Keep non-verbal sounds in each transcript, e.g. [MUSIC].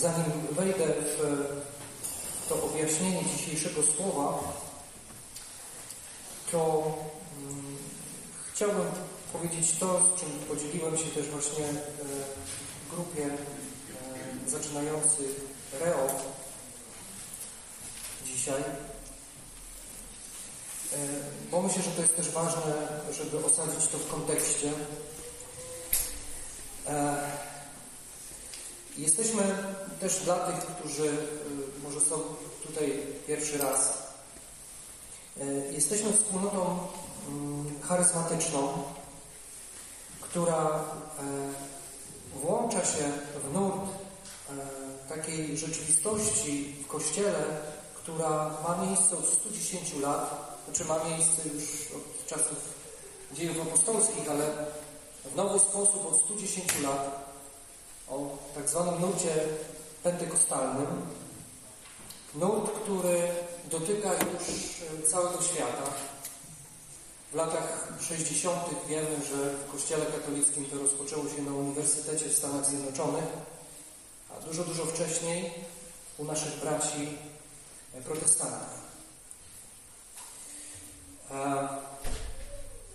zanim wejdę w to objaśnienie dzisiejszego słowa, to mm, chciałbym powiedzieć to, z czym podzieliłem się też właśnie w grupie e, zaczynających REO dzisiaj. E, bo myślę, że to jest też ważne, żeby osadzić to w kontekście. Jesteśmy też dla tych, którzy e, może są tutaj pierwszy raz. Jesteśmy wspólnotą mm, charyzmatyczną, która włącza się w nurt takiej rzeczywistości w Kościele, która ma miejsce od 110 lat, znaczy ma miejsce już od czasów dziejów apostolskich, ale w nowy sposób od 110 lat o tak zwanym nurcie pentekostalnym. Nurt, który dotyka już całego świata. W latach 60. wiemy, że w Kościele katolickim to rozpoczęło się na Uniwersytecie w Stanach Zjednoczonych, a dużo, dużo wcześniej u naszych braci protestantów.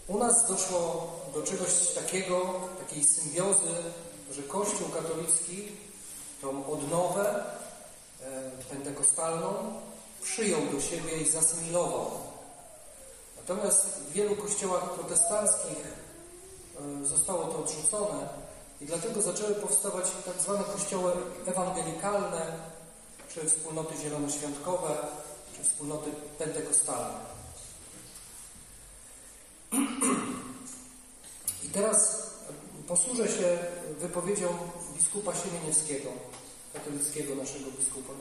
U nas doszło do czegoś takiego, takiej symbiozy, że Kościół katolicki tą odnowę e, pentekostalną przyjął do siebie i zasymilował. Natomiast w wielu kościołach protestanckich e, zostało to odrzucone i dlatego zaczęły powstawać tak zwane kościoły ewangelikalne, czy wspólnoty zielonoświątkowe, czy wspólnoty pentekostalne. [CLEARS THROAT] I teraz posłużę się wypowiedzią biskupa Siemieniewskiego, katolickiego naszego biskupa.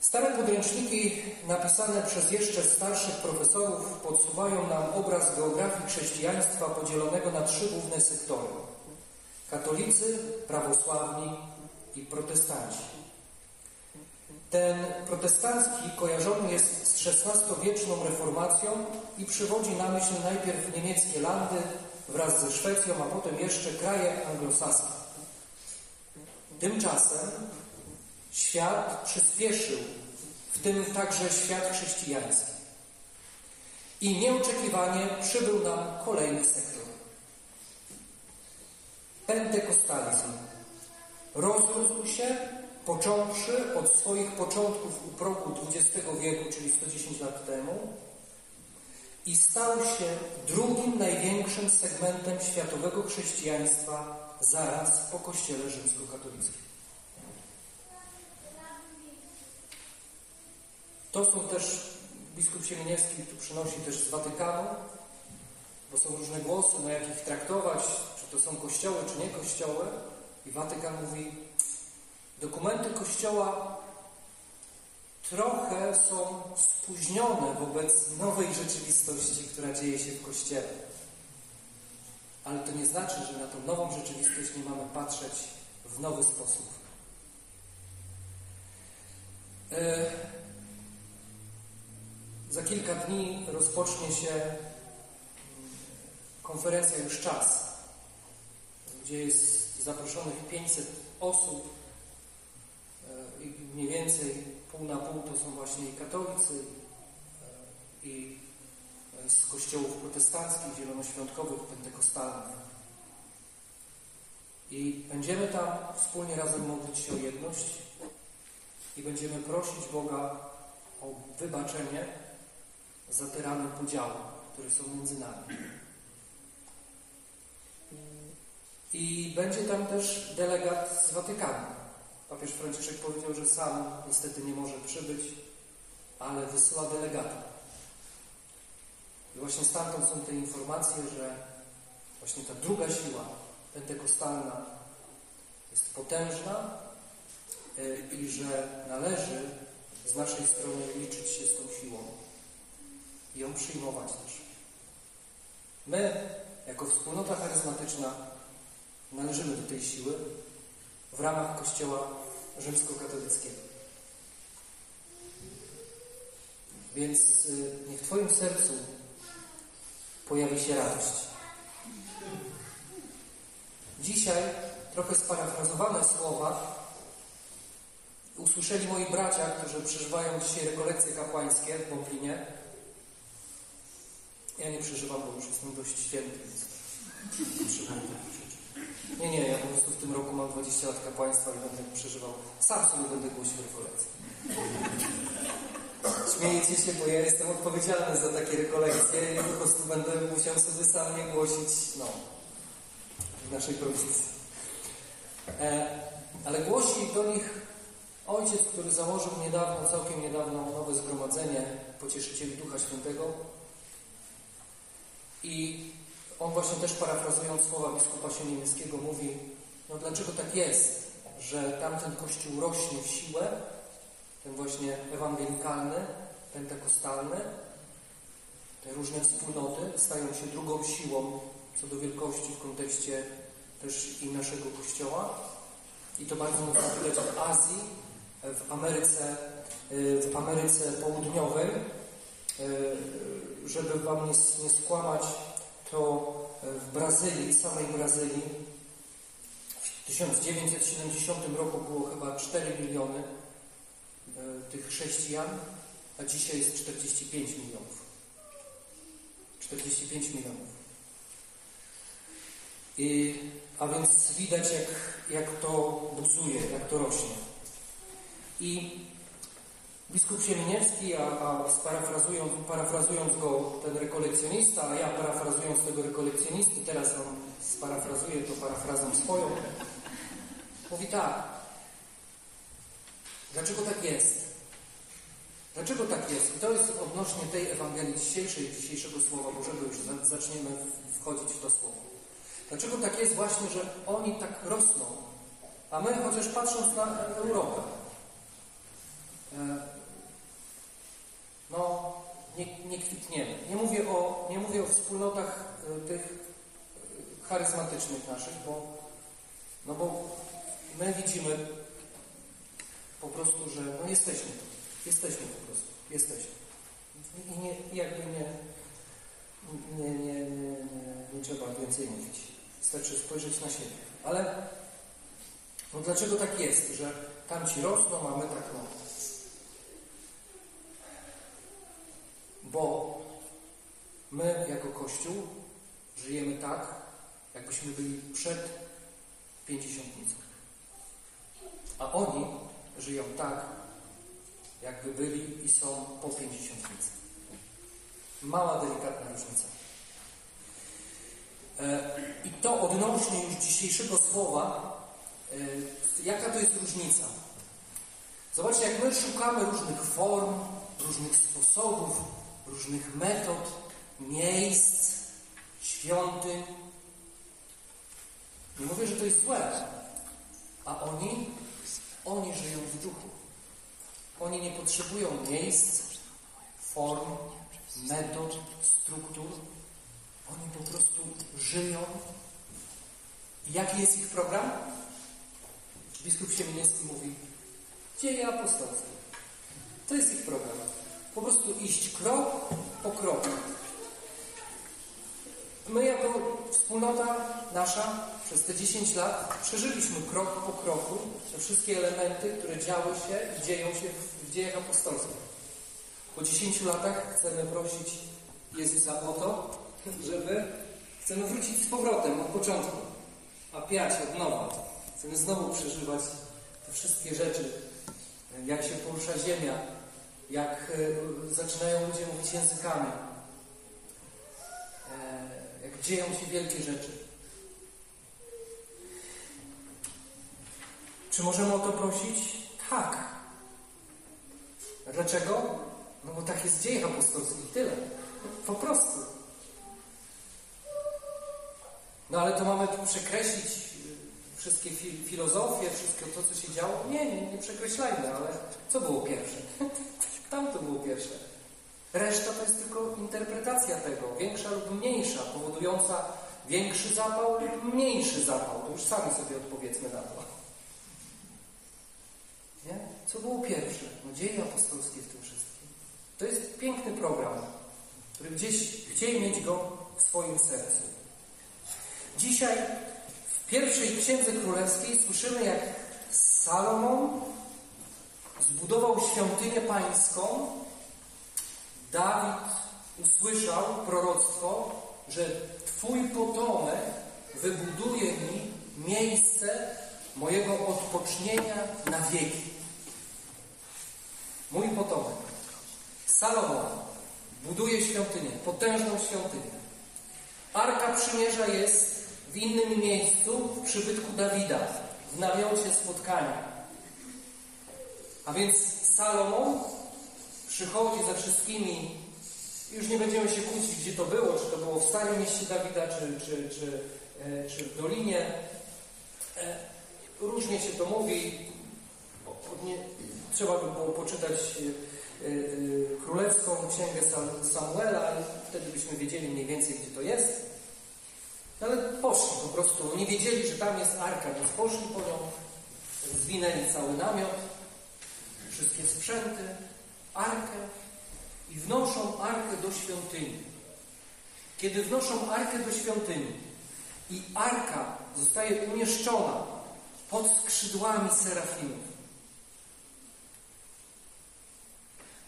Stare podręczniki napisane przez jeszcze starszych profesorów podsuwają nam obraz geografii chrześcijaństwa podzielonego na trzy główne sektory. Katolicy, prawosławni i protestanci. Ten protestancki kojarzony jest z XVI-wieczną reformacją i przywodzi na myśl najpierw niemieckie landy wraz ze Szwecją, a potem jeszcze kraje anglosaskie. Tymczasem świat przyspieszył, w tym także świat chrześcijański. I nieoczekiwanie przybył nam kolejny sektor. Pentekostalizm. Rozrósł się począwszy od swoich początków u progu XX wieku, czyli 110 lat temu, i stał się drugim największym segmentem światowego chrześcijaństwa zaraz po Kościele rzymskokatolickim. To są też, biskup Siemieniewski tu przynosi też z Watykanu, bo są różne głosy, na jakich traktować, czy to są kościoły, czy nie kościoły. I Watykan mówi, Dokumenty Kościoła trochę są spóźnione wobec nowej rzeczywistości, która dzieje się w Kościele. Ale to nie znaczy, że na tą nową rzeczywistość nie mamy patrzeć w nowy sposób. E, za kilka dni rozpocznie się konferencja Już Czas, gdzie jest zaproszonych 500 osób mniej więcej pół na pół to są właśnie i katolicy, e, i e, z kościołów protestanckich, zielonoświątkowych, pentekostalnych. I będziemy tam wspólnie razem modlić się o jedność i będziemy prosić Boga o wybaczenie za te rany podziału, które są między nami. I będzie tam też delegat z Watykanu. Papież Franciszek powiedział, że sam niestety nie może przybyć, ale wysyła delegata. I właśnie stamtąd są te informacje, że właśnie ta druga siła pentekostalna jest potężna y, i że należy z naszej strony liczyć się z tą siłą i ją przyjmować też. My, jako wspólnota charyzmatyczna, należymy do tej siły w ramach Kościoła rzymskokatolickiego. Więc y, niech w Twoim sercu pojawi się radość. Dzisiaj trochę sparafrazowane słowa usłyszeli moi bracia, którzy przeżywają dzisiaj rekolekcje kapłańskie w Bąblinie. Ja nie przeżywam, bo już jestem dość święty, więc nie, nie, ja po prostu w tym roku mam 20 lat kapłaństwa i będę przeżywał. Sam sobie będę głosił rekolekcje. Śmiejecie się, bo ja jestem odpowiedzialny za takie rekolekcje i po prostu będę musiał sobie sam nie głosić, no, w naszej prowincji. E, ale głosi do nich ojciec, który założył niedawno, całkiem niedawno nowe zgromadzenie Pocieszycieli Ducha Świętego i on właśnie też parafrazując słowa biskupa Siemińskiego mówi, no dlaczego tak jest, że tamten kościół rośnie w siłę, ten właśnie ewangelikalny, pentekostalny, te różne wspólnoty stają się drugą siłą co do wielkości w kontekście też i naszego Kościoła. I to bardzo mocno widać w Azji, w Ameryce, w Ameryce Południowej. Żeby Wam nie skłamać, to w Brazylii, samej Brazylii, w 1970 roku było chyba 4 miliony e, tych chrześcijan, a dzisiaj jest 45 milionów. 45 milionów. I, a więc widać, jak, jak to buzuje, jak to rośnie. I biskup Siemieniewski, a, a sparafrazując, parafrazując go ten rekolekcjonista, a ja parafrazując tego rekolekcjonisty, teraz on sparafrazuje to parafrazą swoją, mówi tak. Dlaczego tak jest? Dlaczego tak jest? I to jest odnośnie tej Ewangelii dzisiejszej, dzisiejszego Słowa Bożego, już zaczniemy wchodzić w to Słowo. Dlaczego tak jest właśnie, że oni tak rosną, a my chociaż patrząc na Europę, e, no nie, nie kwitniemy. Nie mówię, o, nie mówię o wspólnotach e, tych e, charyzmatycznych naszych, bo, no bo my widzimy po prostu, że no jesteśmy Jesteśmy po prostu. Jesteśmy. I nie, jakby nie, nie, nie, nie, nie trzeba więcej mówić. Wystarczy spojrzeć na siebie. Ale no dlaczego tak jest, że tamci rosną, a my tak no? Bo my jako Kościół żyjemy tak, jakbyśmy byli przed pięćdziesiątnicą. A oni żyją tak, jakby byli i są po pięćdziesiątnicy. Mała, delikatna różnica. E, I to odnośnie już dzisiejszego słowa, e, jaka to jest różnica. Zobaczcie, jak my szukamy różnych form, różnych sposobów, różnych metod, miejsc, świątyń. Nie mówię, że to jest złe, a oni, oni żyją w duchu. Oni nie potrzebują miejsc, form, metod, struktur. Oni po prostu żyją. Jaki jest ich program? Biskup Siemieniecki mówi dzieje apostolskie. To jest ich program. Po prostu iść krok po kroku. My jako wspólnota nasza przez te 10 lat przeżyliśmy krok po kroku te wszystkie elementy, które działy się i dzieją się w dziejach apostolskich. Po 10 latach chcemy prosić Jezusa o to, [LAUGHS] żeby chcemy wrócić z powrotem od początku, a piać od nowa. Chcemy znowu przeżywać te wszystkie rzeczy, jak się porusza ziemia, jak e, zaczynają ludzie mówić językami, e, jak dzieją się wielkie rzeczy. Czy możemy o to prosić? Tak. Dlaczego? No bo tak jest w dziejach apostolskich, tyle. Po prostu. No ale to mamy tu przekreślić y, wszystkie filozofie, wszystko to, co się działo? Nie, nie, nie przekreślajmy, ale co było pierwsze? [LAUGHS] Tam to było pierwsze. Reszta to jest tylko interpretacja tego, większa lub mniejsza, powodująca większy zapał lub mniejszy zapał. To już sami sobie odpowiedzmy na to. Nie? Co było pierwsze? No dzieje apostolskie w tym wszystkim. To jest piękny program, który gdzieś chcieli mieć go w swoim sercu. Dzisiaj w pierwszej Księdze Królewskiej słyszymy, jak Salomon zbudował świątynię pańską. Dawid usłyszał proroctwo, że Twój potomek wybuduje mi miejsce mojego odpocznienia na wieki. Mój potomek. Salomon buduje świątynię, potężną świątynię. Arka Przymierza jest w innym miejscu, w przybytku Dawida, w namiocie spotkania. A więc Salomon przychodzi ze wszystkimi, już nie będziemy się kłócić, gdzie to było, czy to było w Starym Mieście Dawida, czy, czy, czy, e, czy w Dolinie. E, różnie się to mówi. Trzeba by było poczytać e, królewską księgę Samuela, wtedy byśmy wiedzieli mniej więcej, gdzie to jest. Ale poszli po prostu. Nie wiedzieli, że tam jest arka, więc poszli po nią, zwinęli cały namiot, wszystkie sprzęty, arkę i wnoszą arkę do świątyni. Kiedy wnoszą arkę do świątyni i arka zostaje umieszczona pod skrzydłami serafimów,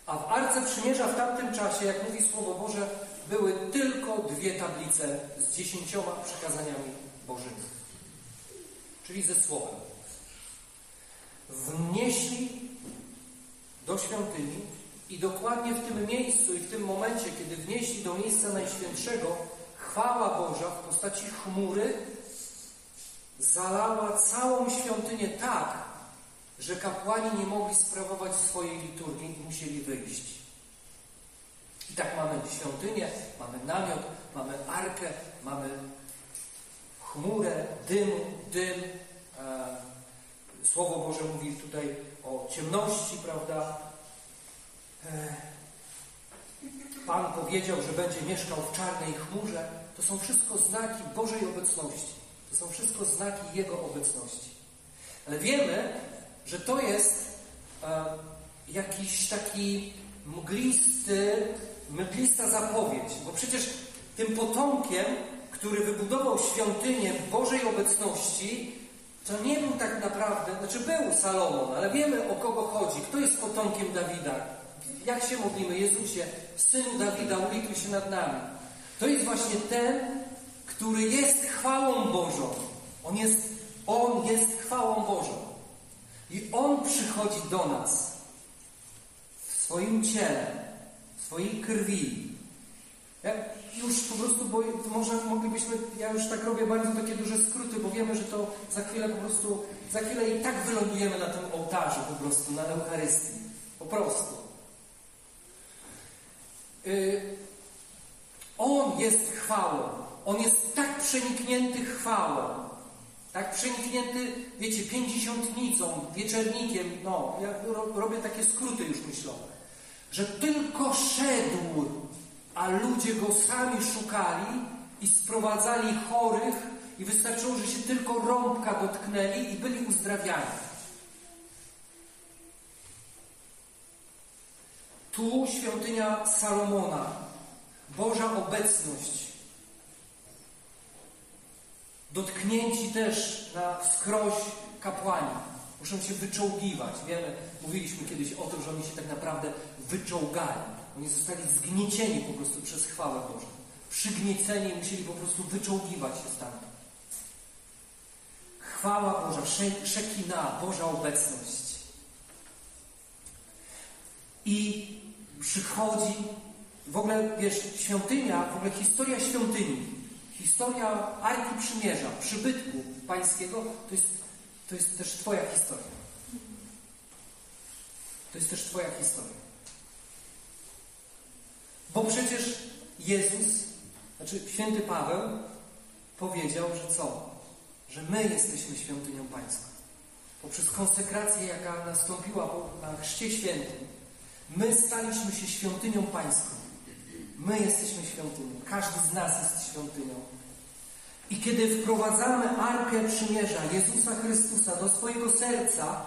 a w Arce Przymierza w tamtym czasie, jak mówi Słowo Boże, były tylko dwie tablice z dziesięcioma przekazaniami Bożymi, czyli ze Słowem. Wnieśli do świątyni i dokładnie w tym miejscu i w tym momencie, kiedy wnieśli do miejsca Najświętszego, chwała Boża w postaci chmury zalała całą świątynię tak, że kapłani nie mogli sprawować swojej liturgii musieli wyjść. I tak mamy świątynię, mamy namiot, mamy arkę, mamy chmurę, dymu, dym. E, Słowo Boże mówi tutaj o ciemności, prawda? E, Pan powiedział, że będzie mieszkał w czarnej chmurze. To są wszystko znaki Bożej obecności. To są wszystko znaki Jego obecności. Ale wiemy, że to jest e, jakiś taki mglisty, mglista zapowiedź, bo przecież tym potomkiem, który wybudował świątynię Bożej obecności, to nie był tak naprawdę, znaczy był Salomon, ale wiemy o kogo chodzi. Kto jest potomkiem Dawida? Jak się modlimy? Jezusie, Synu Dawida, ulituj się nad nami. To jest właśnie ten, który jest chwałą Bożą. On jest, on jest chwałą Bożą. I On przychodzi do nas w swoim ciele, w swojej krwi. Ja już po prostu, bo może moglibyśmy, ja już tak robię bardzo takie duże skróty, bo wiemy, że to za chwilę po prostu, za chwilę i tak wylądujemy na tym ołtarzu po prostu, na Eucharystii. Po prostu. Yy, on jest chwałą. On jest tak przeniknięty chwałą, tak przeniknięty, wiecie, pięćdziesiątnicą, wieczernikiem, no, ja robię takie skróty już myślowe, że tylko szedł, a ludzie go sami szukali i sprowadzali chorych i wystarczyło, że się tylko rąbka dotknęli i byli uzdrawiani. Tu świątynia Salomona, Boża obecność, Dotknięci też na wskroś kapłani. Muszą się wyczołgiwać. Wiemy, mówiliśmy kiedyś o tym, że oni się tak naprawdę wyczołgali. Oni zostali zgniecieni po prostu przez chwałę Bożą. Przygnieceni musieli po prostu wyczołgiwać się stamtąd. Chwała Boża, szekina, Boża obecność. I przychodzi, w ogóle, wiesz, świątynia, w ogóle historia świątyni Historia Arki Przymierza, przybytku pańskiego, to jest, to jest też Twoja historia. To jest też Twoja historia. Bo przecież Jezus, znaczy święty Paweł powiedział, że co? Że my jesteśmy świątynią pańską. Poprzez konsekrację, jaka nastąpiła na Chrzcie Świętym, my staliśmy się świątynią pańską. My jesteśmy świątynią. Każdy z nas jest świątynią. I kiedy wprowadzamy Arkę Przymierza Jezusa Chrystusa do swojego serca,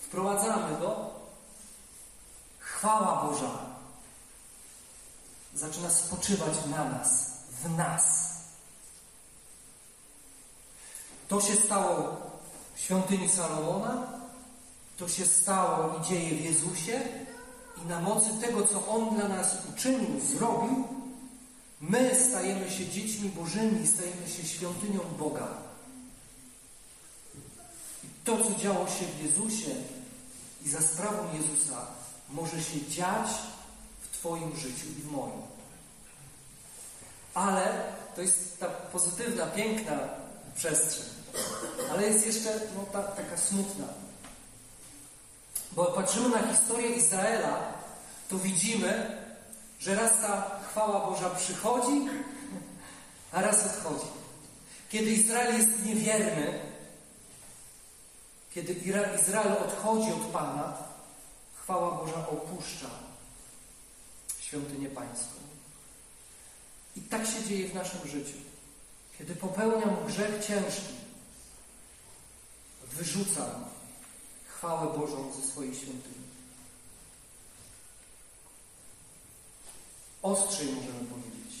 wprowadzamy go, chwała Boża zaczyna spoczywać na nas, w nas. To się stało w świątyni Salomona, to się stało i dzieje w Jezusie i na mocy tego, co On dla nas uczynił, zrobił, my stajemy się dziećmi Bożymi, stajemy się świątynią Boga. I to, co działo się w Jezusie i za sprawą Jezusa, może się dziać Twoim życiu i w moim. Ale to jest ta pozytywna, piękna przestrzeń. Ale jest jeszcze no, ta, taka smutna. Bo jak patrzymy na historię Izraela, to widzimy, że raz ta chwała Boża przychodzi, a raz odchodzi. Kiedy Izrael jest niewierny, kiedy Izrael odchodzi od Pana, chwała Boża opuszcza świątynię Pańską. I tak się dzieje w naszym życiu. Kiedy popełniam grzech ciężki, wyrzucam chwałę Bożą ze swojej świątyni. Ostrzej możemy powiedzieć.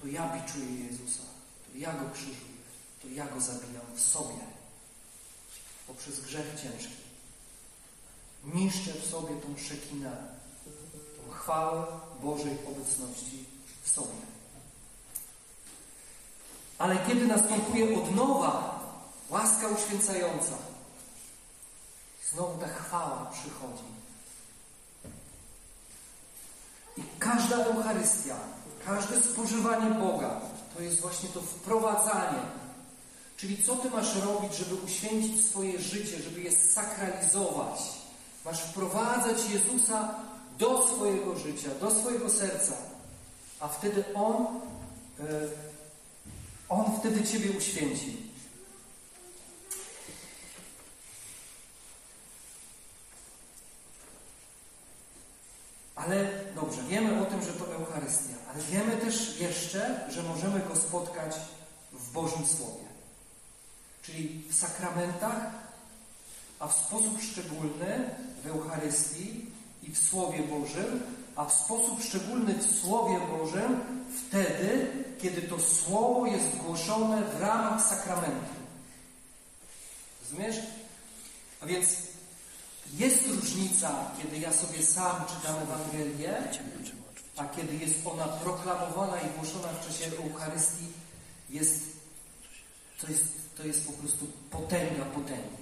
To ja biczuję Jezusa, to ja Go krzyżuję, to ja Go zabijam w sobie poprzez grzech ciężki. Niszczę w sobie tą szekinę, chwałę Bożej obecności w sobie. Ale kiedy następuje odnowa, łaska uświęcająca, znowu ta chwała przychodzi. I każda Eucharystia, każde spożywanie Boga to jest właśnie to wprowadzanie. Czyli co Ty masz robić, żeby uświęcić swoje życie, żeby je sakralizować? Masz wprowadzać Jezusa do swojego życia, do swojego serca, a wtedy On, e, On wtedy Ciebie uświęci. Ale dobrze, wiemy o tym, że to Eucharystia, ale wiemy też jeszcze, że możemy Go spotkać w Bożym Słowie. Czyli w sakramentach, a w sposób szczególny w Eucharystii i w Słowie Bożym, a w sposób szczególny w Słowie Bożym wtedy, kiedy to Słowo jest głoszone w ramach sakramentu. Rozumiesz? A więc jest różnica, kiedy ja sobie sam czytam Ewangelię, a kiedy jest ona proklamowana i głoszona w czasie Eucharystii, jest, to, jest, to jest po prostu potęga potęgi.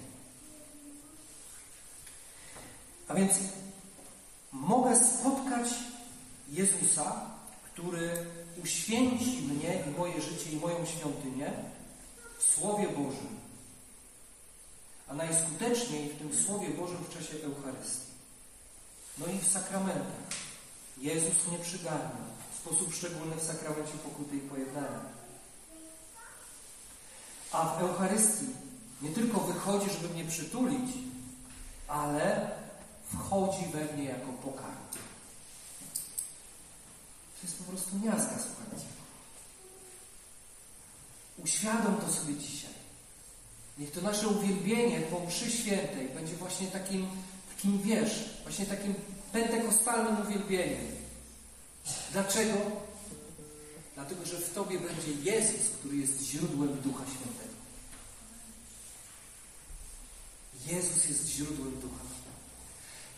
A więc mogę spotkać Jezusa, który uświęci mnie i moje życie i moją świątynię w Słowie Bożym a najskuteczniej w tym Słowie Bożym w czasie Eucharystii. No i w sakramentach. Jezus mnie przygarnia w sposób szczególny w sakramencie pokuty i pojednania. A w Eucharystii nie tylko wychodzi, żeby mnie przytulić, ale wchodzi we mnie jako pokarm. To jest po prostu miazga, słuchajcie. Uświadom to sobie dzisiaj. Niech to nasze uwielbienie po mszy świętej będzie właśnie takim, takim wiesz, właśnie takim pentekostalnym uwielbieniem. Dlaczego? Dlatego, że w Tobie będzie Jezus, który jest źródłem Ducha Świętego. Jezus jest źródłem Ducha.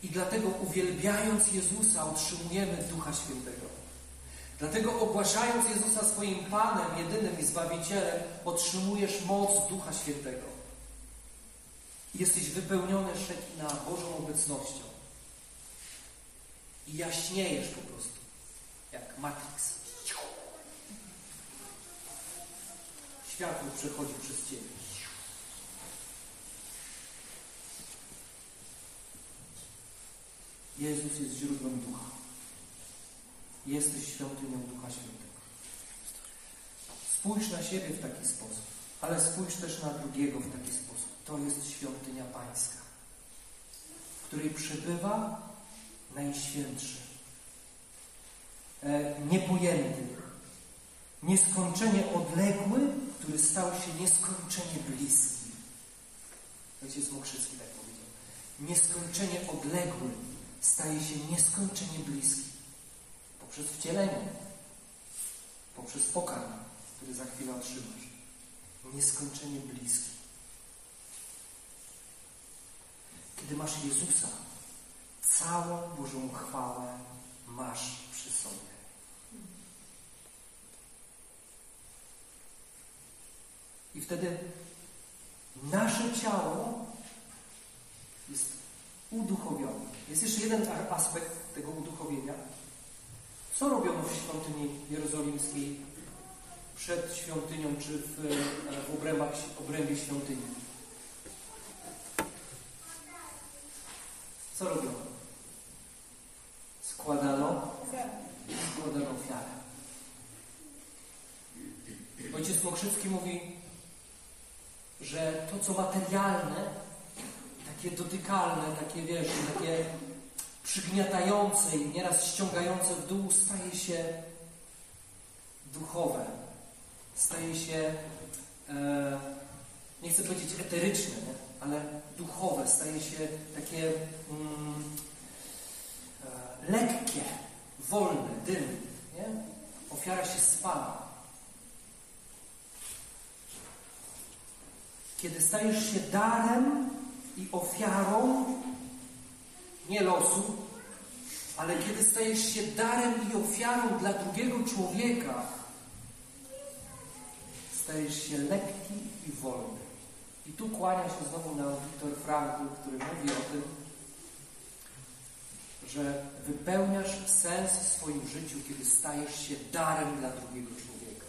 I dlatego uwielbiając Jezusa otrzymujemy Ducha Świętego. Dlatego ogłaszając Jezusa swoim Panem, jedynym i Zbawicielem, otrzymujesz moc Ducha Świętego. Jesteś wypełniony na Bożą obecnością. I jaśniejesz po prostu, jak Matrix. Światło przechodzi przez Ciebie. Jezus jest źródłem ducha. Jesteś świątynią Ducha Świętego. Spójrz na siebie w taki sposób, ale spójrz też na drugiego w taki sposób. To jest świątynia Pańska, w której przebywa Najświętszy, e, niepojęty, nieskończenie odległy, który stał się nieskończenie bliski. Ojciec Mokrzycki tak powiedział. Nieskończenie odległy staje się nieskończenie bliski poprzez wcielenie, poprzez pokarm, który za chwilę otrzymasz. nieskończenie bliski. Kiedy masz Jezusa, całą Bożą chwałę masz przy sobie. I wtedy nasze ciało jest uduchowione. Jest jeszcze jeden aspekt tego uduchowienia. Co robiono w świątyni jerozolimskiej przed świątynią, czy w, w obrębach, obrębie świątyni? Co robiono? Składano, składano ofiarę. Ojciec Mokrzycki mówi, że to, co materialne, takie dotykalne, takie, wiesz, takie przygniatające i nieraz ściągające w dół, staje się duchowe, staje się, e, nie chcę powiedzieć eteryczne, nie? ale duchowe, staje się takie mm, e, lekkie, wolne, dym. Nie? Ofiara się spala. Kiedy stajesz się darem i ofiarą nie losu, ale kiedy stajesz się darem i ofiarą dla drugiego człowieka, stajesz się lekki i wolny. I tu kłania się znowu na Wiktor Frankl, który mówi o tym, że wypełniasz sens w swoim życiu, kiedy stajesz się darem dla drugiego człowieka.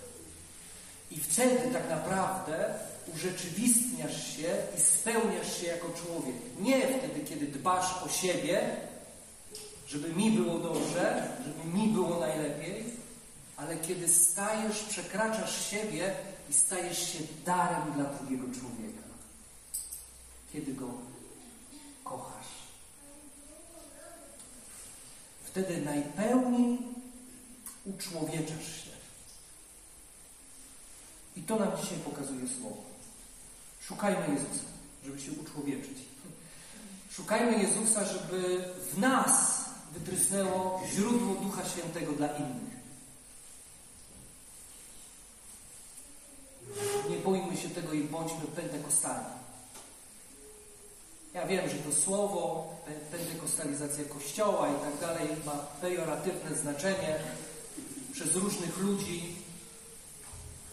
I wtedy tak naprawdę urzeczywistniasz się i spełniasz się jako człowiek. Nie wtedy, kiedy dbasz o siebie, żeby mi było dobrze, żeby mi było najlepiej, ale kiedy stajesz, przekraczasz siebie i stajesz się darem dla drugiego człowieka. Kiedy go kochasz. Wtedy najpełniej uczłowieczasz się. I to nam dzisiaj pokazuje Słowo. Szukajmy Jezusa, żeby się uczłowieczyć. Szukajmy Jezusa, żeby w nas wytrysnęło źródło Ducha Świętego dla innych. Nie bójmy się tego i bądźmy pentekostali. Ja wiem, że to słowo, pentekostalizacja Kościoła i tak dalej ma pejoratywne znaczenie przez różnych ludzi,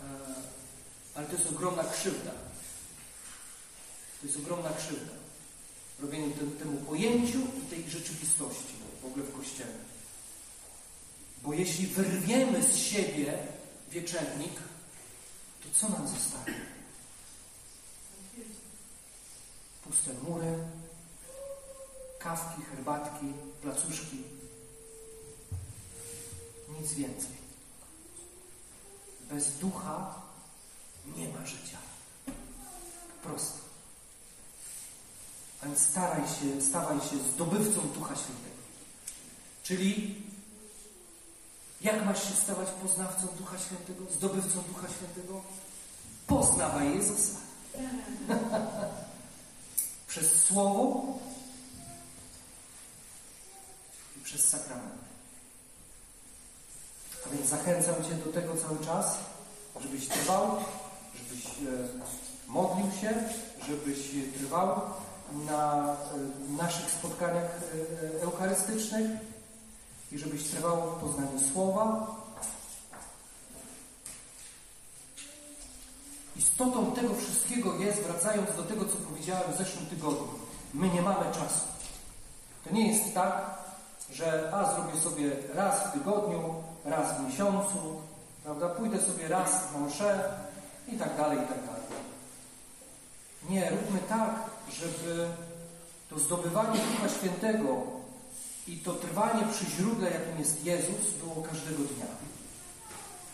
e, ale to jest ogromna krzywda. To jest ogromna krzywda. Robienie temu pojęciu i tej rzeczywistości w ogóle w Kościele. Bo jeśli wyrwiemy z siebie wieczernik, to co nam zostanie? Puste mury, kawki, herbatki, placuszki. Nic więcej. Bez ducha nie ma życia. Prosto. Więc staraj się, stawaj się zdobywcą Ducha Świętego. Czyli jak masz się stawać poznawcą Ducha Świętego, zdobywcą Ducha Świętego? Poznawaj Jezusa. [LAUGHS] przez Słowo i przez sakrament. A więc zachęcam Cię do tego cały czas, żebyś trwał, żebyś e, modlił się, żebyś trwał na e, naszych spotkaniach e, eucharystycznych i żebyś trwał w poznaniu Słowa. Istotą tego wszystkiego jest, wracając do tego, co powiedziałem w zeszłym tygodniu, my nie mamy czasu. To nie jest tak, że a zrobię sobie raz w tygodniu, raz w miesiącu, prawda? Pójdę sobie raz na mszę i tak dalej, i tak dalej. Nie, róbmy tak, żeby to zdobywanie Ducha Świętego i to trwanie przy źródle, jakim jest Jezus, było każdego dnia.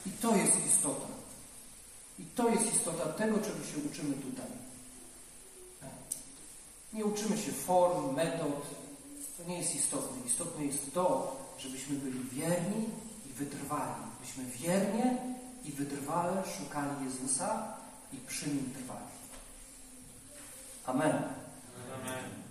I to jest istota. I to jest istota tego, czego się uczymy tutaj. Nie uczymy się form, metod. To nie jest istotne. Istotne jest to, żebyśmy byli wierni i wytrwali. Byśmy wiernie i wytrwale szukali Jezusa i przy Nim trwali. Amen. Amen.